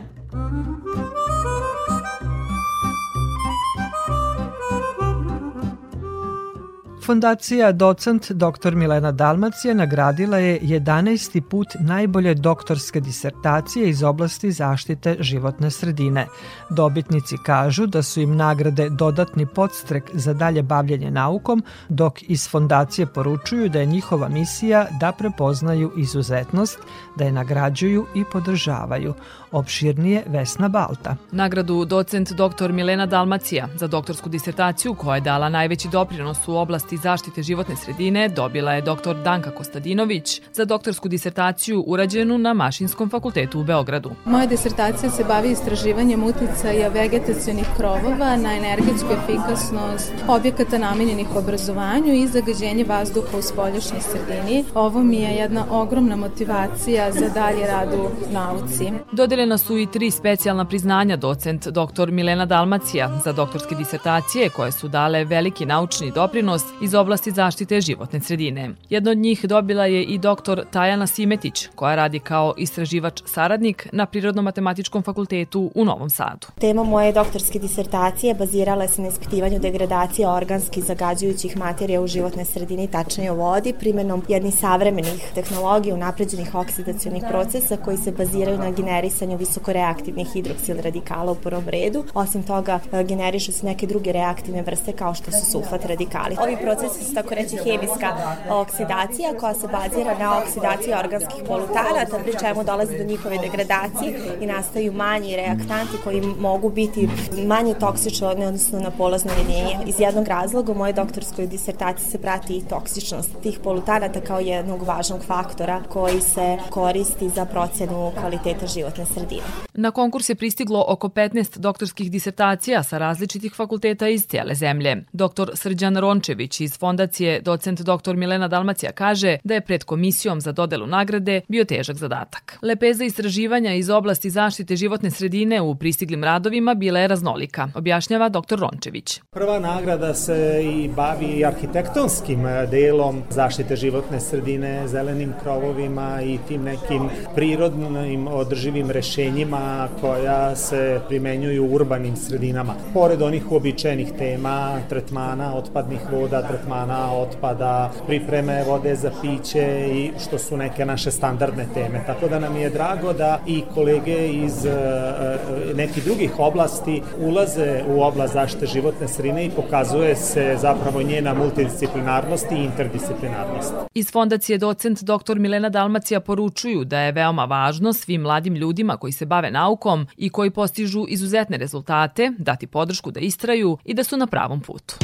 [SPEAKER 2] Fondacija docent dr. Milena Dalmacija nagradila je 11. put najbolje doktorske disertacije iz oblasti zaštite životne sredine. Dobitnici kažu da su im nagrade dodatni podstrek za dalje bavljenje naukom, dok iz fondacije poručuju da je njihova misija da prepoznaju izuzetnost, da je nagrađuju i podržavaju. Opširnije Vesna Balta.
[SPEAKER 9] Nagradu docent dr. Milena Dalmacija za doktorsku disertaciju koja je dala najveći doprinos u oblasti zaštite životne sredine dobila je dr. Danka Kostadinović za doktorsku disertaciju urađenu na Mašinskom fakultetu u Beogradu.
[SPEAKER 10] Moja disertacija se bavi istraživanjem uticaja vegetacijonih krovova na energetsku efikasnost objekata namenjenih obrazovanju i zagađenje vazduha u spoljašnjoj sredini. Ovo mi je jedna ogromna motivacija za dalje rad u nauci.
[SPEAKER 9] Dodeljena su i tri specijalna priznanja docent dr. Milena Dalmacija za doktorske disertacije koje su dale veliki naučni doprinos iz oblasti zaštite životne sredine. Jedno od njih dobila je i dr. Tajana Simetić, koja radi kao istraživač saradnik na Prirodno-matematičkom fakultetu u Novom Sadu.
[SPEAKER 11] Tema moje doktorske disertacije bazirala se na ispitivanju degradacije organskih zagađujućih materija u životnoj sredini, tačnije u vodi, primenom jednih savremenih tehnologija unapređenih oksidacijonih procesa koji se baziraju na generisanju visokoreaktivnih hidroksil radikala u prvom redu. Osim toga, generišu se neke druge reaktivne vrste kao što su sulfat radikali. Ovi procesi proces, tako reći, hemijska oksidacija koja se bazira na oksidaciji organskih polutanata, pri čemu dolazi do njihove degradacije i nastaju manji reaktanti koji mogu biti manje toksični odnosno na polazno jedinje. Iz jednog razloga u mojoj doktorskoj disertaciji se prati i toksičnost tih polutanata kao jednog važnog faktora koji se koristi za procenu kvaliteta životne sredine.
[SPEAKER 9] Na konkurs je pristiglo oko 15 doktorskih disertacija sa različitih fakulteta iz cijele zemlje. Dr. Srđan Rončević iz fondacije docent dr. Milena Dalmacija kaže da je pred komisijom za dodelu nagrade bio težak zadatak. Lepeza istraživanja iz oblasti zaštite životne sredine u pristiglim radovima bila je raznolika, objašnjava dr. Rončević.
[SPEAKER 12] Prva nagrada se i bavi arhitektonskim delom zaštite životne sredine, zelenim krovovima i tim nekim prirodnim održivim rešenjima koja se primenjuju u urbanim sredinama. Pored onih uobičajenih tema, tretmana otpadnih voda, tretmana otpada, pripreme vode za piće i što su neke naše standardne teme. Tako da nam je drago da i kolege iz e, e, nekih drugih oblasti ulaze u oblast zaštite životne sredine i pokazuje se zapravo njena multidisciplinarnost i interdisciplinarnost.
[SPEAKER 13] Iz fondacije docent dr. Milena Dalmacija poručuju da je veoma važno svim mladim ljudima koji se bave naukom i koji postižu izuzetne rezultate dati podršku da istraju i da su na pravom putu.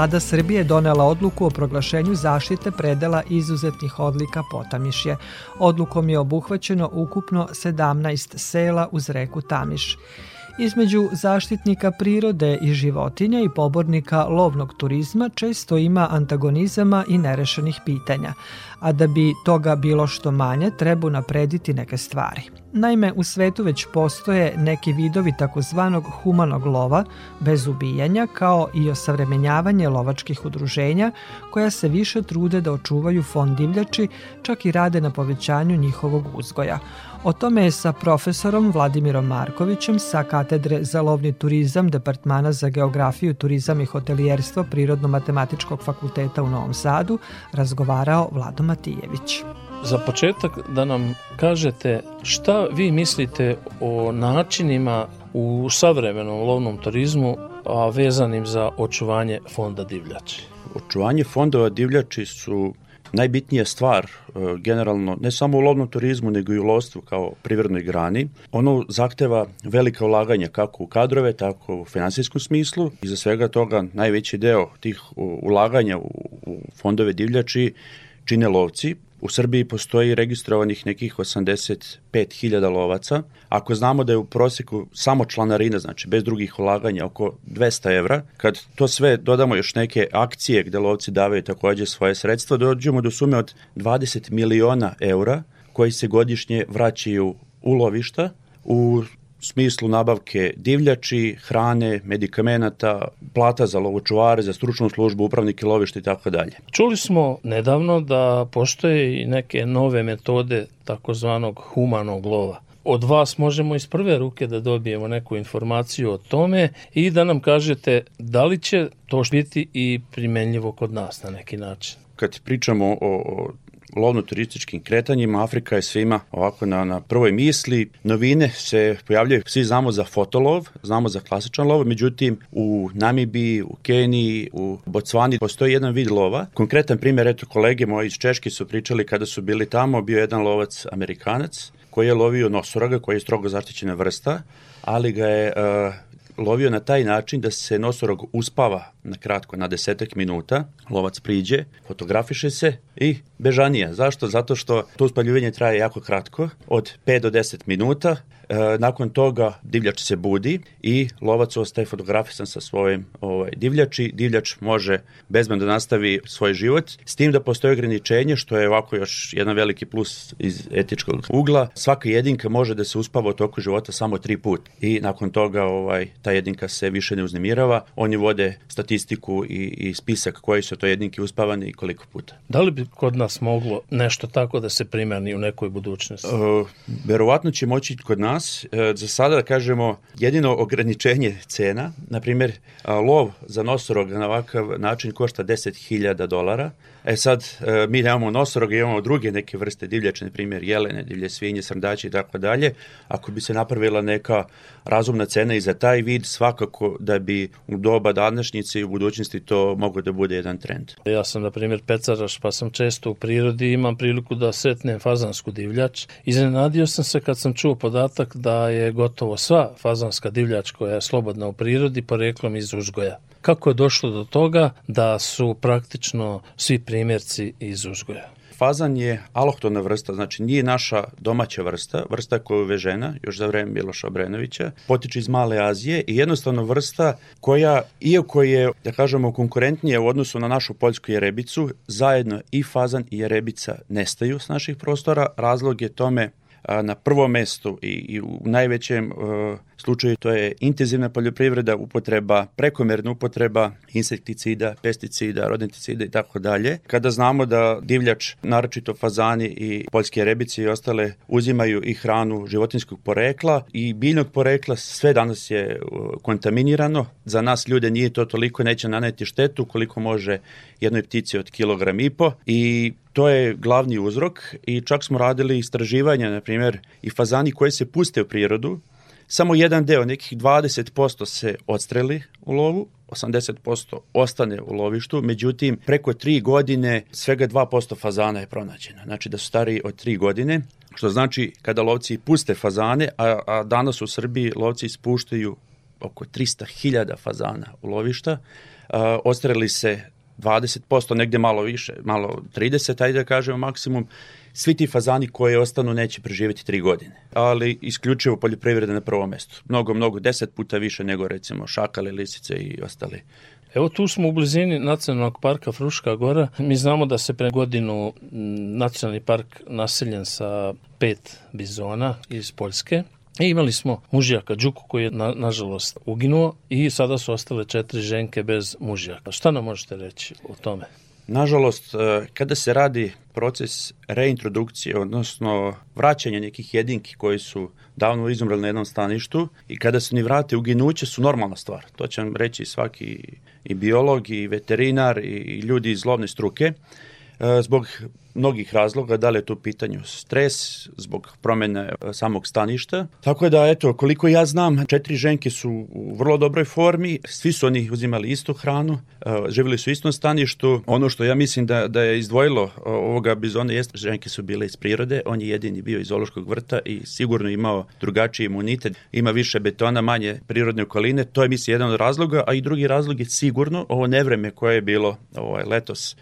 [SPEAKER 2] Vlada Srbije donela odluku o proglašenju zaštite predela izuzetnih odlika Potamišje. Odlukom je obuhvaćeno ukupno 17 sela uz reku Tamiš. Između zaštitnika prirode i životinja i pobornika lovnog turizma često ima antagonizama i nerešenih pitanja, a da bi toga bilo što manje treba naprediti neke stvari. Naime, u svetu već postoje neki vidovi takozvanog humanog lova bez ubijanja kao i osavremenjavanje lovačkih udruženja koja se više trude da očuvaju fond divljači, čak i rade na povećanju njihovog uzgoja. O tome je sa profesorom Vladimirom Markovićem sa Katedre za lovni turizam Departmana za geografiju, turizam i hotelijerstvo Prirodno-matematičkog fakulteta u Novom Sadu razgovarao Vlado Matijević.
[SPEAKER 14] Za početak da nam kažete šta vi mislite o načinima u savremenom lovnom turizmu a vezanim za očuvanje fonda divljači.
[SPEAKER 15] Očuvanje fondova divljači su najbitnija stvar e, generalno ne samo u lovnom turizmu nego i u lovstvu kao privrednoj grani. Ono zahteva velika ulaganja kako u kadrove tako u finansijskom smislu i za svega toga najveći deo tih ulaganja u fondove divljači čine lovci U Srbiji postoji registrovanih nekih 85.000 lovaca. Ako znamo da je u proseku samo članarina, znači bez drugih ulaganja, oko 200 evra, kad to sve dodamo još neke akcije gde lovci davaju takođe svoje sredstva, dođemo do sume od 20 miliona eura koji se godišnje vraćaju u lovišta u smislu nabavke divljači, hrane, medikamenata, plata za lovočuvare, za stručnu službu, upravnike lovišta i tako dalje.
[SPEAKER 14] Čuli smo nedavno da postoje i neke nove metode takozvanog humanog lova. Od vas možemo iz prve ruke da dobijemo neku informaciju o tome i da nam kažete da li će to biti i primenljivo kod nas na neki način.
[SPEAKER 15] Kad pričamo o lovno-turističkim kretanjima, Afrika je svima ovako na, na prvoj misli. Novine se pojavljaju, svi znamo za fotolov, znamo za klasičan lov, međutim u Namibiji, u Keniji, u Bocvani postoji jedan vid lova. Konkretan primjer, eto kolege moji iz Češke su pričali kada su bili tamo, bio jedan lovac Amerikanac koji je lovio nosoroga, koji je strogo zaštićena vrsta, ali ga je uh, lovio na taj način da se nosorog uspava na kratko, na desetak minuta, lovac priđe, fotografiše se i bežanija. Zašto? Zato što to uspaljivanje traje jako kratko, od 5 do 10 minuta, nakon toga divljač se budi i lovac ostaje fotografisan sa svojim ovaj, divljači. Divljač može bezbedno da nastavi svoj život, s tim da postoje ograničenje, što je ovako još jedan veliki plus iz etičkog ugla. Svaka jedinka može da se uspava u toku života samo tri put i nakon toga ovaj, ta jedinka se više ne uznemirava. Oni vode statistiku i, i spisak koji su to jedinke uspavane i koliko puta.
[SPEAKER 14] Da li bi kod nas moglo nešto tako da se primeni u nekoj budućnosti? Uh,
[SPEAKER 15] verovatno će moći kod nas nas e, za sada da kažemo jedino ograničenje cena, na primjer lov za nosoroga na ovakav način košta 10.000 dolara, E sad, e, mi nemamo nosoroga, imamo druge neke vrste divljače, na primjer jelene, divlje svinje, srndaće i tako dalje. Ako bi se napravila neka razumna cena i za taj vid, svakako da bi u doba današnjice i u budućnosti to moglo da bude jedan trend.
[SPEAKER 14] Ja sam, na primjer, pecaraš, pa sam često u prirodi imam priliku da setnem fazansku divljač. Iznenadio sam se kad sam čuo podatak da je gotovo sva fazanska divljač koja je slobodna u prirodi poreklom iz Užgoja. Kako je došlo do toga da su praktično svi primjerci iz uzgoja?
[SPEAKER 15] Fazan je alohtona vrsta, znači nije naša domaća vrsta, vrsta koja je uvežena još za vreme Miloša Obrenovića, potiče iz Male Azije i jednostavno vrsta koja, iako je, da kažemo, konkurentnija u odnosu na našu poljsku jerebicu, zajedno i fazan i jerebica nestaju s naših prostora. Razlog je tome na prvom mestu i, i u najvećem uh, slučaju to je intenzivna poljoprivreda, upotreba, prekomerna upotreba insekticida, pesticida, rodenticida i tako dalje. Kada znamo da divljač, naročito fazani i poljske rebice i ostale uzimaju i hranu životinskog porekla i biljnog porekla, sve danas je kontaminirano. Za nas ljude nije to toliko, neće naneti štetu koliko može jednoj ptici od kilogram i po i to je glavni uzrok i čak smo radili istraživanja, na primjer, i fazani koji se puste u prirodu, samo jedan deo, nekih 20% se odstreli u lovu, 80% ostane u lovištu, međutim preko 3 godine svega 2% fazana je pronađeno. Znači da su stariji od 3 godine, što znači kada lovci puste fazane, a, a danas u Srbiji lovci ispuštaju oko 300.000 fazana u lovišta, a, ostreli se 20%, negde malo više, malo 30, ajde da kažemo maksimum, svi ti fazani koji ostanu neće preživeti tri godine. Ali isključivo poljoprivreda na prvom mestu. Mnogo, mnogo, deset puta više nego recimo šakale, lisice i ostali
[SPEAKER 14] Evo tu smo u blizini nacionalnog parka Fruška gora. Mi znamo da se pre godinu nacionalni park naseljen sa pet bizona iz Poljske. I imali smo mužijaka Đuku koji je na, nažalost uginuo i sada su ostale četiri ženke bez mužijaka. Šta nam možete reći o tome?
[SPEAKER 15] Nažalost, e, kada se radi proces reintrodukcije, odnosno vraćanja nekih jedinki koji su davno izumrali na jednom staništu i kada se ni vrate uginuće su normalna stvar. To će vam reći svaki i biolog i veterinar i ljudi iz lovne struke. E, zbog mnogih razloga, da li je to u pitanju stres, zbog promene e, samog staništa. Tako da, eto, koliko ja znam, četiri ženke su u vrlo dobroj formi, svi su oni uzimali istu hranu, e, živjeli su u istom staništu. Ono što ja mislim da, da je izdvojilo ovoga bizona jeste, ženke su bile iz prirode, on je jedini bio iz zoološkog vrta i sigurno imao drugačiji imunitet, ima više betona, manje prirodne okoline, to je mislim jedan od razloga, a i drugi razlog je sigurno ovo nevreme koje je bilo ovaj, letos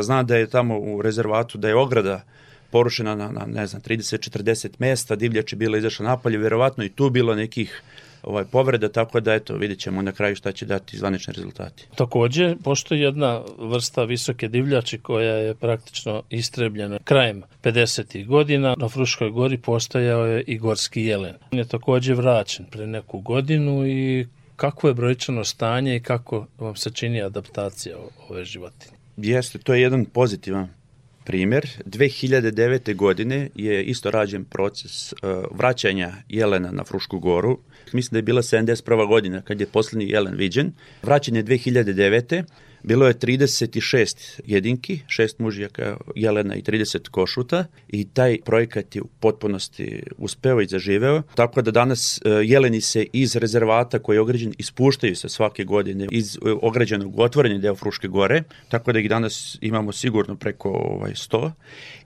[SPEAKER 15] Zna da je tamo u rezervatu, da je ograda porušena na, na ne znam, 30-40 mesta, divljač je bila izašla napolje, verovatno i tu bilo nekih ovaj povreda, tako da eto, vidjet ćemo na kraju šta će dati zvanični rezultati.
[SPEAKER 14] Takođe, postoji jedna vrsta visoke divljači koja je praktično istrebljena krajem 50. godina. Na Fruškoj gori postojao je i gorski jelen. On je takođe vraćen pre neku godinu i kako je brojčano stanje i kako vam se čini adaptacija ove životinje?
[SPEAKER 15] Jeste, to je jedan pozitivan primjer. 2009. godine je isto rađen proces uh, vraćanja jelena na Frušku goru. Mislim da je bila 71. godina kad je poslednji jelen viđen. Vraćan je 2009. bilo je 36 jedinki, šest mužjaka jelena i 30 košuta i taj projekat je u potpunosti uspeo i zaživeo, tako da danas e, jeleni se iz rezervata koji je ograđen ispuštaju se svake godine iz e, ograđenog otvorenja deo Fruške gore, tako da ih danas imamo sigurno preko ovaj, 100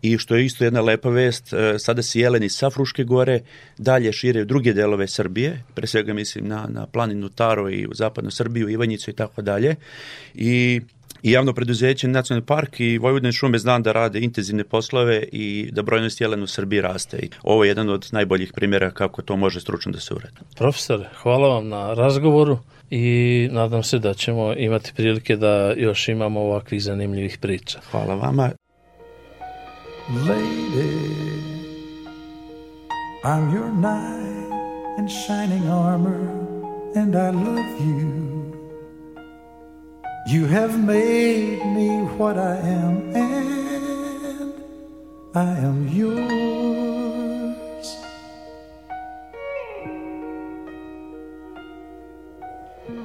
[SPEAKER 15] i što je isto jedna lepa vest, e, sada se jeleni sa Fruške gore dalje šire u druge delove Srbije, pre svega mislim na, na planinu Taro i u zapadnu Srbiju, Ivanjicu i tako dalje. I i javno preduzeće Nacionalni park i Vojvodine šume znam da rade intenzivne poslove i da brojnost jelena u Srbiji raste. I ovo je jedan od najboljih primjera kako to može stručno da se uredi.
[SPEAKER 14] Profesor, hvala vam na razgovoru i nadam se da ćemo imati prilike da još imamo ovakvih zanimljivih priča.
[SPEAKER 15] Hvala vama.
[SPEAKER 16] Lady, I'm your knight in shining armor and I love you. You have made me what I am, and I am yours.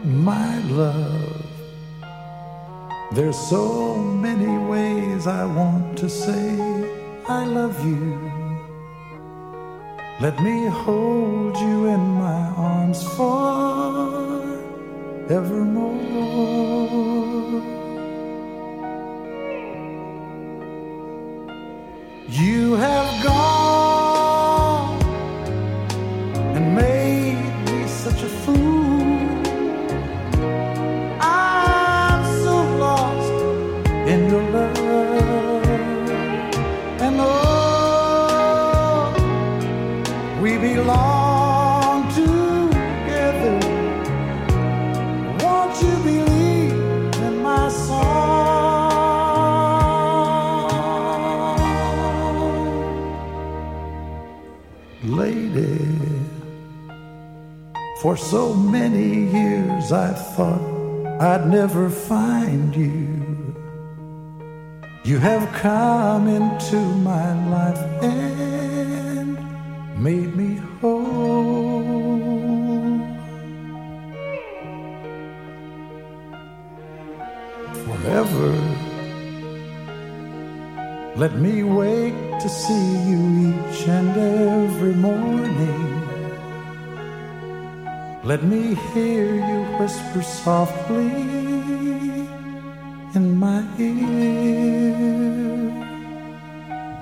[SPEAKER 16] My love, there's so many ways I want to say I love you. Let me hold you in my arms forevermore. You have gone For so many years I thought I'd never find you. You have come into my life and made me whole. Forever. Let me wake to see you each and every morning. Let me hear you whisper softly in my ear.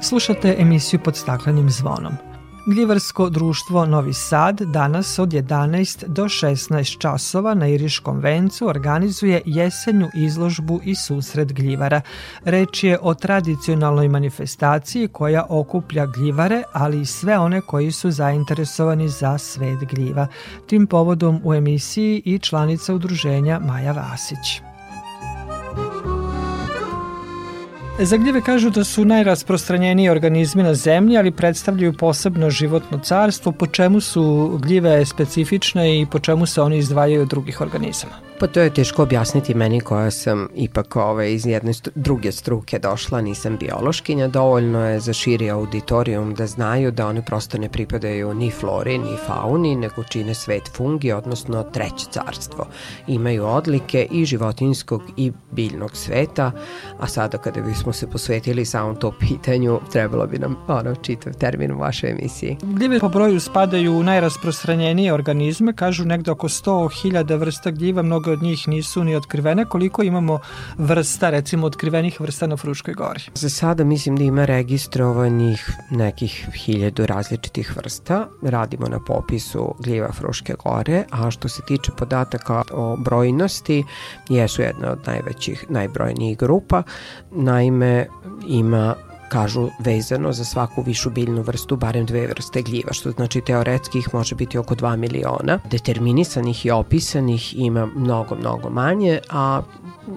[SPEAKER 2] Slušate emisiju pod staklenim zvonom. Gljivarsko društvo Novi Sad danas od 11 do 16 časova na Iriškom vencu organizuje jesenju izložbu i susret gljivara. Reč je o tradicionalnoj manifestaciji koja okuplja gljivare, ali i sve one koji su zainteresovani za svet gljiva. Tim povodom u emisiji i članica udruženja Maja Vasić. Za gljive kažu da su najrasprostranjeniji organizmi na zemlji, ali predstavljaju posebno životno carstvo. Po čemu su gljive specifične i po čemu se oni izdvajaju od drugih organizama?
[SPEAKER 17] Pa to je teško objasniti meni koja sam ipak ove, ovaj, iz jedne stru, druge struke došla, nisam biološkinja, dovoljno je za širi auditorijum da znaju da one prosto ne pripadaju ni flori ni fauni, nego čine svet fungi, odnosno treće carstvo. Imaju odlike i životinskog i biljnog sveta, a sada kada bismo se posvetili samom to pitanju, trebalo bi nam ono čitav termin u vašoj emisiji.
[SPEAKER 2] Gljive po broju spadaju u najrasprostranjenije organizme, kažu negde oko 100.000 vrsta gljiva, mnogo od njih nisu ni otkrivene. Koliko imamo vrsta, recimo otkrivenih vrsta na Fruškoj gori?
[SPEAKER 17] Za sada mislim da ima registrovanih nekih hiljadu različitih vrsta. Radimo na popisu gljiva Fruške gore, a što se tiče podataka o brojnosti, jesu jedna od najvećih, najbrojnijih grupa. Naime, ima kažu vezano za svaku višu biljnu vrstu barem dve vrste gljiva, što znači teoretski ih može biti oko 2 miliona. Determinisanih i opisanih ima mnogo, mnogo manje, a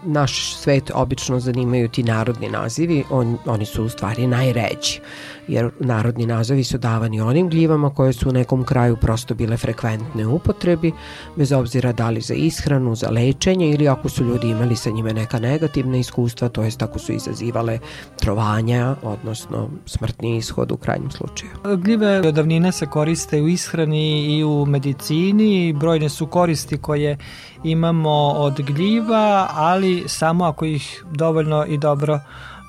[SPEAKER 17] naš svet obično zanimaju ti narodni nazivi, on, oni su u stvari najređi jer narodni nazovi su davani onim gljivama koje su u nekom kraju prosto bile frekventne upotrebi, bez obzira da li za ishranu, za lečenje ili ako su ljudi imali sa njime neka negativna iskustva, to jest ako su izazivale trovanja, odnosno smrtni ishod u krajnjem slučaju.
[SPEAKER 2] Gljive od davnina se koriste u ishrani i u medicini, brojne su koristi koje imamo od gljiva, ali samo ako ih dovoljno i dobro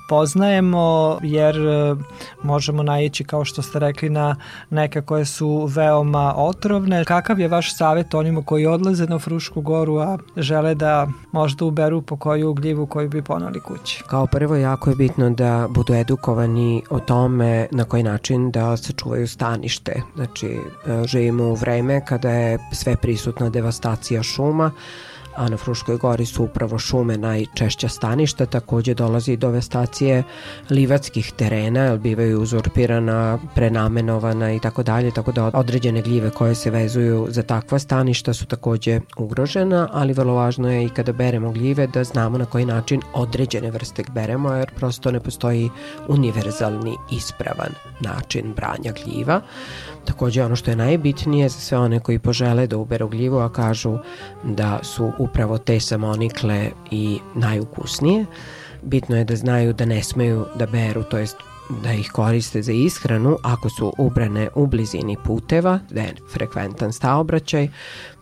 [SPEAKER 2] poznajemo jer e, možemo najeći kao što ste rekli na neke koje su veoma otrovne. Kakav je vaš savet onima koji odlaze na Frušku goru, a žele da možda uberu po koju gljivu koju bi ponali kući?
[SPEAKER 17] Kao prvo jako je bitno da budu edukovani o tome na koji način da sačuvaju stanište. Znači, e, živimo u vreme kada je sve prisutna devastacija šuma, a na Fruškoj gori su upravo šume najčešća staništa, takođe dolazi do vestacije livatskih terena, jer bivaju uzurpirana, prenamenovana i tako dalje, tako da određene gljive koje se vezuju za takva staništa su takođe ugrožena, ali vrlo važno je i kada beremo gljive da znamo na koji način određene vrste beremo, jer prosto ne postoji univerzalni ispravan način branja gljiva. Takođe ono što je najbitnije za sve one koji požele da uberu gljivu, a kažu da su upravo te samonikle i najukusnije, bitno je da znaju da ne smeju da beru, to jest da ih koriste za ishranu ako su ubrane u blizini puteva, da je frekventan staobraćaj,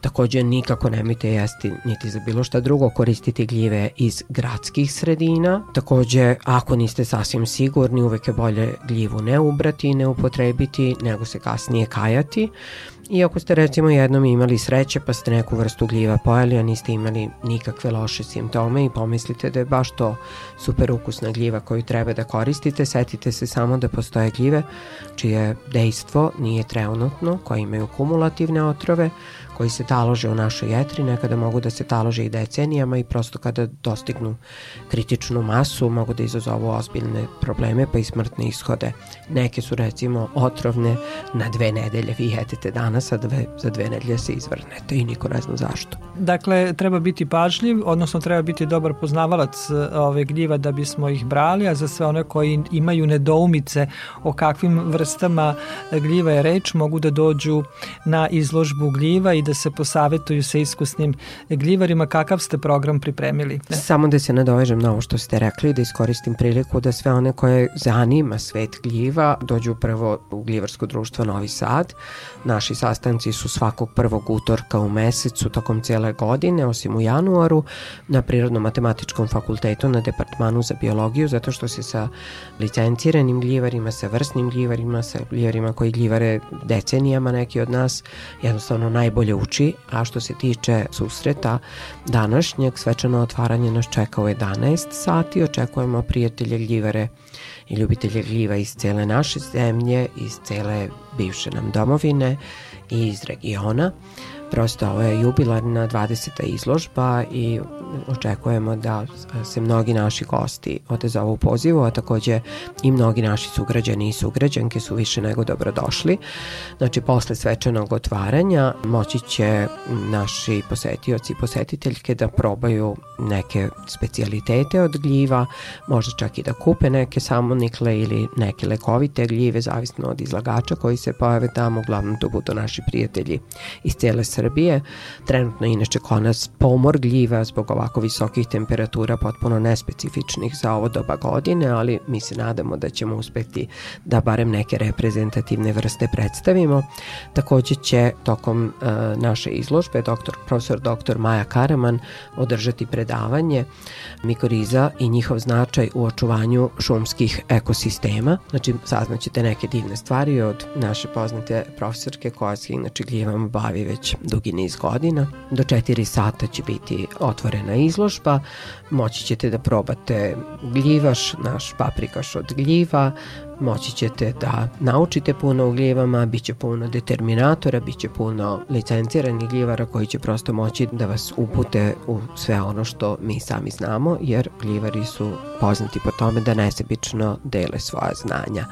[SPEAKER 17] takođe nikako nemojte jesti niti za bilo šta drugo koristiti gljive iz gradskih sredina. Takođe, ako niste sasvim sigurni, uvek je bolje gljivu ne ubrati i ne upotrebiti, nego se kasnije kajati. I ako ste recimo jednom imali sreće pa ste neku vrstu gljiva pojeli, a niste imali nikakve loše simptome i pomislite da je baš to super ukusna gljiva koju treba da koristite, setite se samo da postoje gljive čije dejstvo nije trenutno, koje imaju kumulativne otrove, koji se talože u našoj jetri, nekada mogu da se talože i decenijama i prosto kada dostignu kritičnu masu mogu da izazovu ozbiljne probleme pa i smrtne ishode. Neke su recimo otrovne na dve nedelje, vi jedete danas, a dve, za dve nedelje se izvrnete i niko ne zna zašto.
[SPEAKER 2] Dakle, treba biti pažljiv, odnosno treba biti dobar poznavalac e, ove gljiva da bismo ih brali, a za sve one koji imaju nedoumice o kakvim vrstama gljiva je reč, mogu da dođu na izložbu gljiva i da se posavetuju sa iskusnim gljivarima. Kakav ste program pripremili?
[SPEAKER 17] Ne? Samo da se nadovežem na ovo što ste rekli, da iskoristim priliku da sve one koje zanima svet gljiva dođu prvo u gljivarsko društvo Novi Sad. Naši sastanci su svakog prvog utorka u mesecu tokom cijele godine, osim u januaru, na Prirodno-matematičkom fakultetu na Departmanu za biologiju, zato što se sa licenciranim gljivarima, sa vrsnim gljivarima, sa gljivarima koji gljivare decenijama neki od nas, jednostavno najbolje uči, a što se tiče susreta današnjeg, svečano otvaranje nas čeka u 11 sati, očekujemo prijatelje gljivare i ljubitelje gljiva iz cele naše zemlje, iz cele bivše nam domovine i iz regiona. Prosto ovo je jubilarna 20. izložba i očekujemo da se mnogi naši gosti odezovu u pozivu, a takođe i mnogi naši sugrađani i sugrađanke su više nego dobrodošli. Znači, posle svečanog otvaranja moći će naši posetioci i posetiteljke da probaju neke specialitete od gljiva, možda čak i da kupe neke samonikle ili neke lekovite gljive, zavisno od izlagača koji se pojave tamo, uglavnom to budu naši prijatelji iz cele Srbije. Trenutno inače kod nas pomor gljiva zbog ovako visokih temperatura potpuno nespecifičnih za ovo doba godine, ali mi se nadamo da ćemo uspeti da barem neke reprezentativne vrste predstavimo. Takođe će tokom uh, naše izložbe doktor, profesor doktor Maja Karaman održati predavanje mikoriza i njihov značaj u očuvanju šumskih ekosistema. Znači, saznaćete neke divne stvari od naše poznate profesorke koja se inače gljivama bavi već dugi niz godina. Do 4 sata će biti otvorena izložba, moći ćete da probate gljivaš, naš paprikaš od gljiva, moći ćete da naučite puno u gljivama, bit će puno determinatora, bit će puno licenciranih gljivara koji će prosto moći da vas upute u sve ono što mi sami znamo, jer gljivari su poznati po tome da nesebično dele svoja znanja.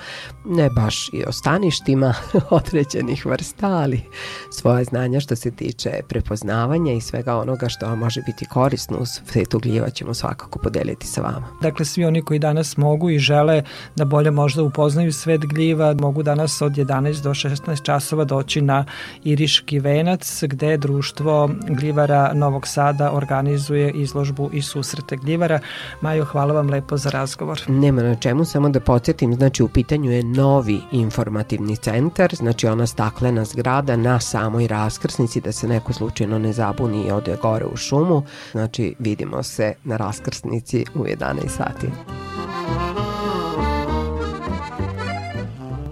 [SPEAKER 17] Ne baš i o staništima određenih vrsta, ali svoje znanja što se tiče prepoznavanja i svega onoga što vam može biti korisno u svetu gljiva ćemo svakako podeliti sa vama.
[SPEAKER 2] Dakle, svi oni koji danas mogu i žele da bolje možda upoznaju svet gljiva mogu danas od 11 do 16 časova doći na Iriški venac gde društvo gljivara Novog Sada organizuje izložbu i susrete gljivara. Majo, hvala vam lepo za razgovor.
[SPEAKER 17] Nema na čemu, samo da podsjetim, znači u pitanju je novi informativni centar, znači ona staklena zgrada na samoj raskrsnici da se neko slučajno ne zabuni i ode gore u šumu. Znači vidimo se na raskrsnici u 11 sati.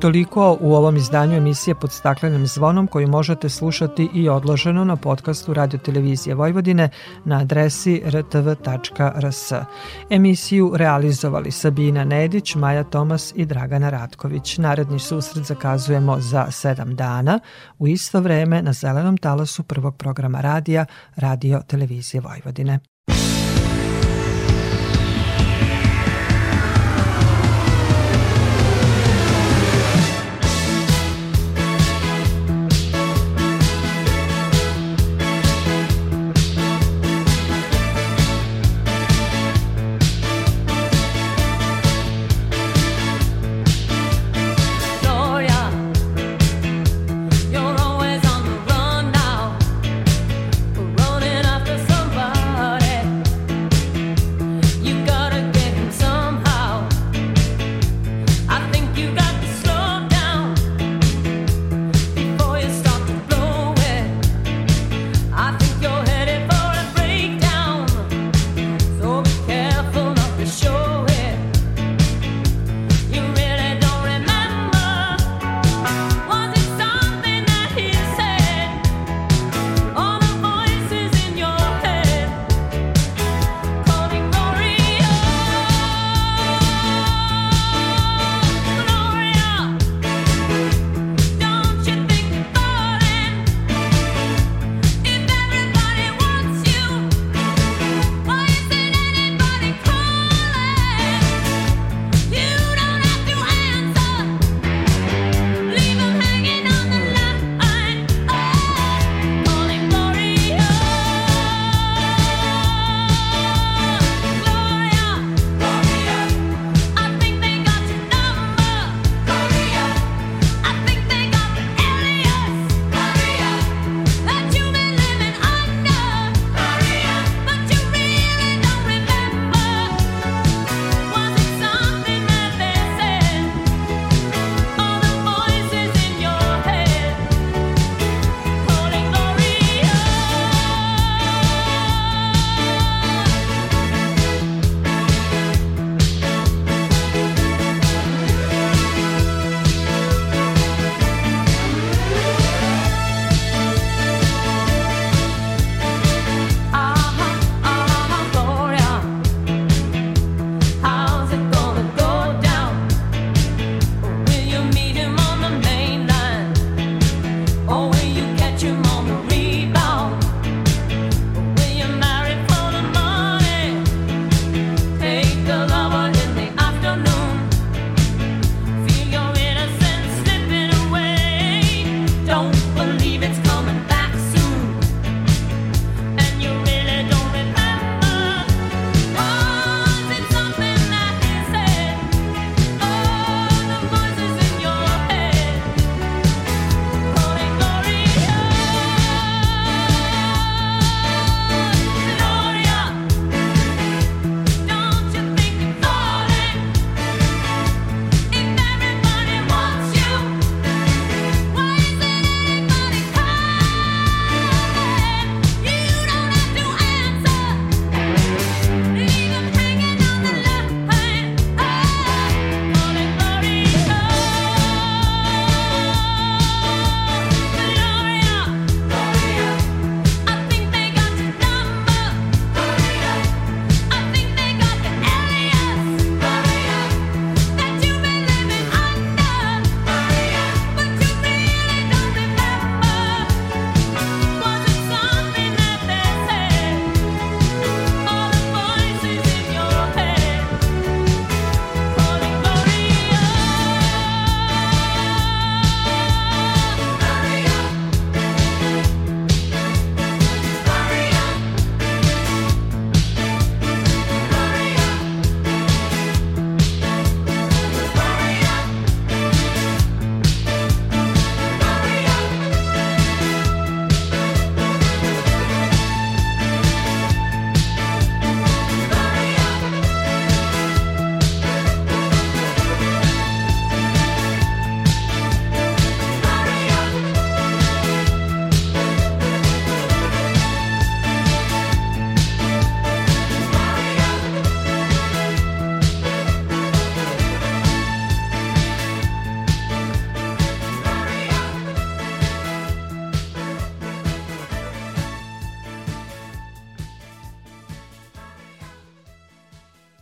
[SPEAKER 2] Toliko u ovom izdanju emisije pod staklenim zvonom koju možete slušati i odloženo na podcastu Radio Televizije Vojvodine na adresi rtv.rs. Emisiju realizovali Sabina Nedić, Maja Tomas i Dragana Ratković. Naredni susret zakazujemo za sedam dana u isto vreme na zelenom talasu prvog programa radija Radio Televizije Vojvodine.